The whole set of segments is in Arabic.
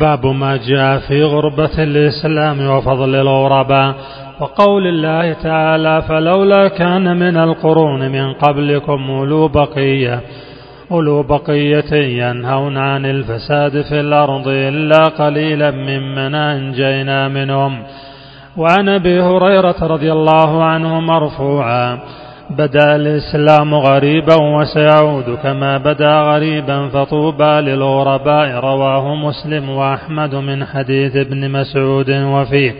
باب ما جاء في غربة الإسلام وفضل الغرباء. وقول الله تعالى فلولا كان من القرون من قبلكم أولو بقية أولو بقية ينهون عن الفساد في الأرض إلا قليلا ممن أنجينا منهم. وعن أبي هريرة رضي الله عنه مرفوعا بدا الإسلام غريبا وسيعود كما بدا غريبا فطوبى للغرباء رواه مسلم وأحمد من حديث ابن مسعود وفيه.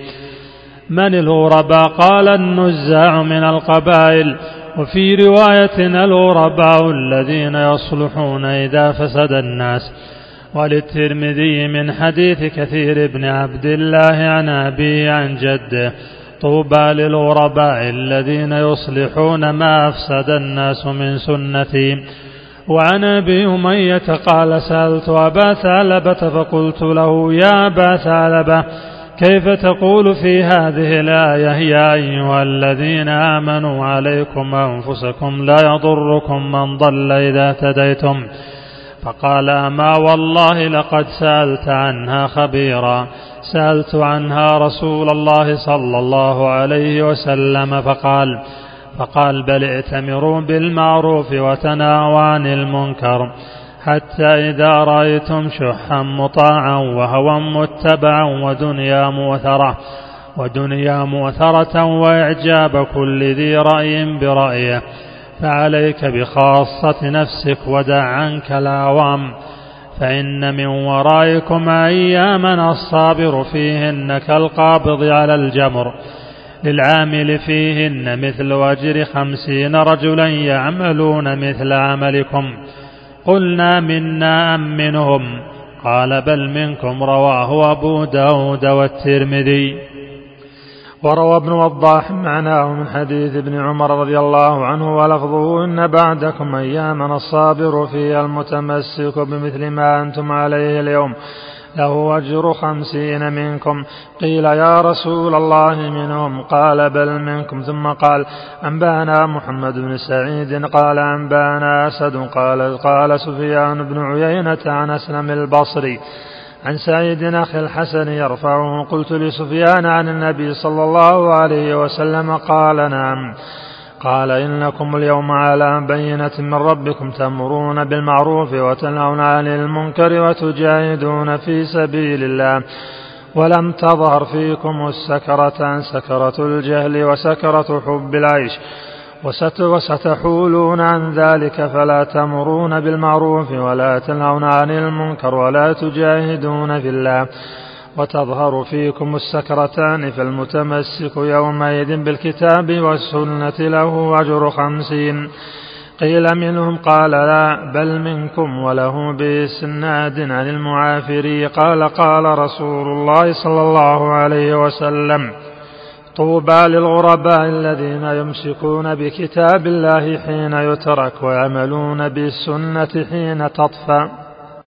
من الغرباء؟ قال النزاع من القبائل. وفي رواية الغرباء الذين يصلحون إذا فسد الناس. وللترمذي من حديث كثير بن عبد الله عن أبيه عن جده. طوبى للغرباء الذين يصلحون ما أفسد الناس من سنتي. وعن أبي أمية قال سألت أبا ثعلبة فقلت له يا أبا ثعلبة كيف تقول في هذه الآية يا أيها الذين آمنوا عليكم أنفسكم لا يضركم من ضل إذا اهتديتم. فقال اما والله لقد سألت عنها خبيرا. سألت عنها رسول الله صلى الله عليه وسلم فقال فقال بل ائتمروا بالمعروف وتناووا عن المنكر حتى إذا رأيتم شحا مطاعا وهوى متبعا ودنيا موثرة ودنيا موثرة وإعجاب كل ذي رأي برأيه. فعليك بخاصة نفسك ودع عنك العوام فإن من ورائكم أياما الصابر فيهن كالقابض على الجمر للعامل فيهن مثل أجر خمسين رجلا يعملون مثل عملكم. قلنا منا أم منهم قال بل منكم رواه أبو داود والترمذي. وروى ابن وضاح معناه من حديث ابن عمر رضي الله عنه ولفظه إن بعدكم أياما الصابر فيها المتمسك بمثل ما أنتم عليه اليوم. له أجر خمسين منكم. قيل يا رسول الله منهم؟ قال بل منكم. ثم قال أنبانا محمد بن سعيد. قال أنبانا أسد. قال قال سفيان بن عيينة عن أسلم البصري. عن سعيد أخي الحسن يرفعه قلت لسفيان عن النبي صلى الله عليه وسلم قال نعم. قال إنكم اليوم على بينة من ربكم تأمرون بالمعروف وتنهون عن المنكر وتجاهدون في سبيل الله. ولم تظهر فيكم السكرة سكرة الجهل وسكرة حب العيش. وستحولون عن ذلك فلا تمرون بالمعروف ولا تنهون عن المنكر ولا تجاهدون في الله. وتظهر فيكم السكرتان فالمتمسك يومئذ بالكتاب والسنة له أجر خمسين. قيل منهم قال لا بل منكم وله بإسناد عن المعافري. قال قال رسول الله صلى الله عليه وسلم طوبى للغرباء الذين يمسكون بكتاب الله حين يترك ويعملون بالسنة حين تطفى.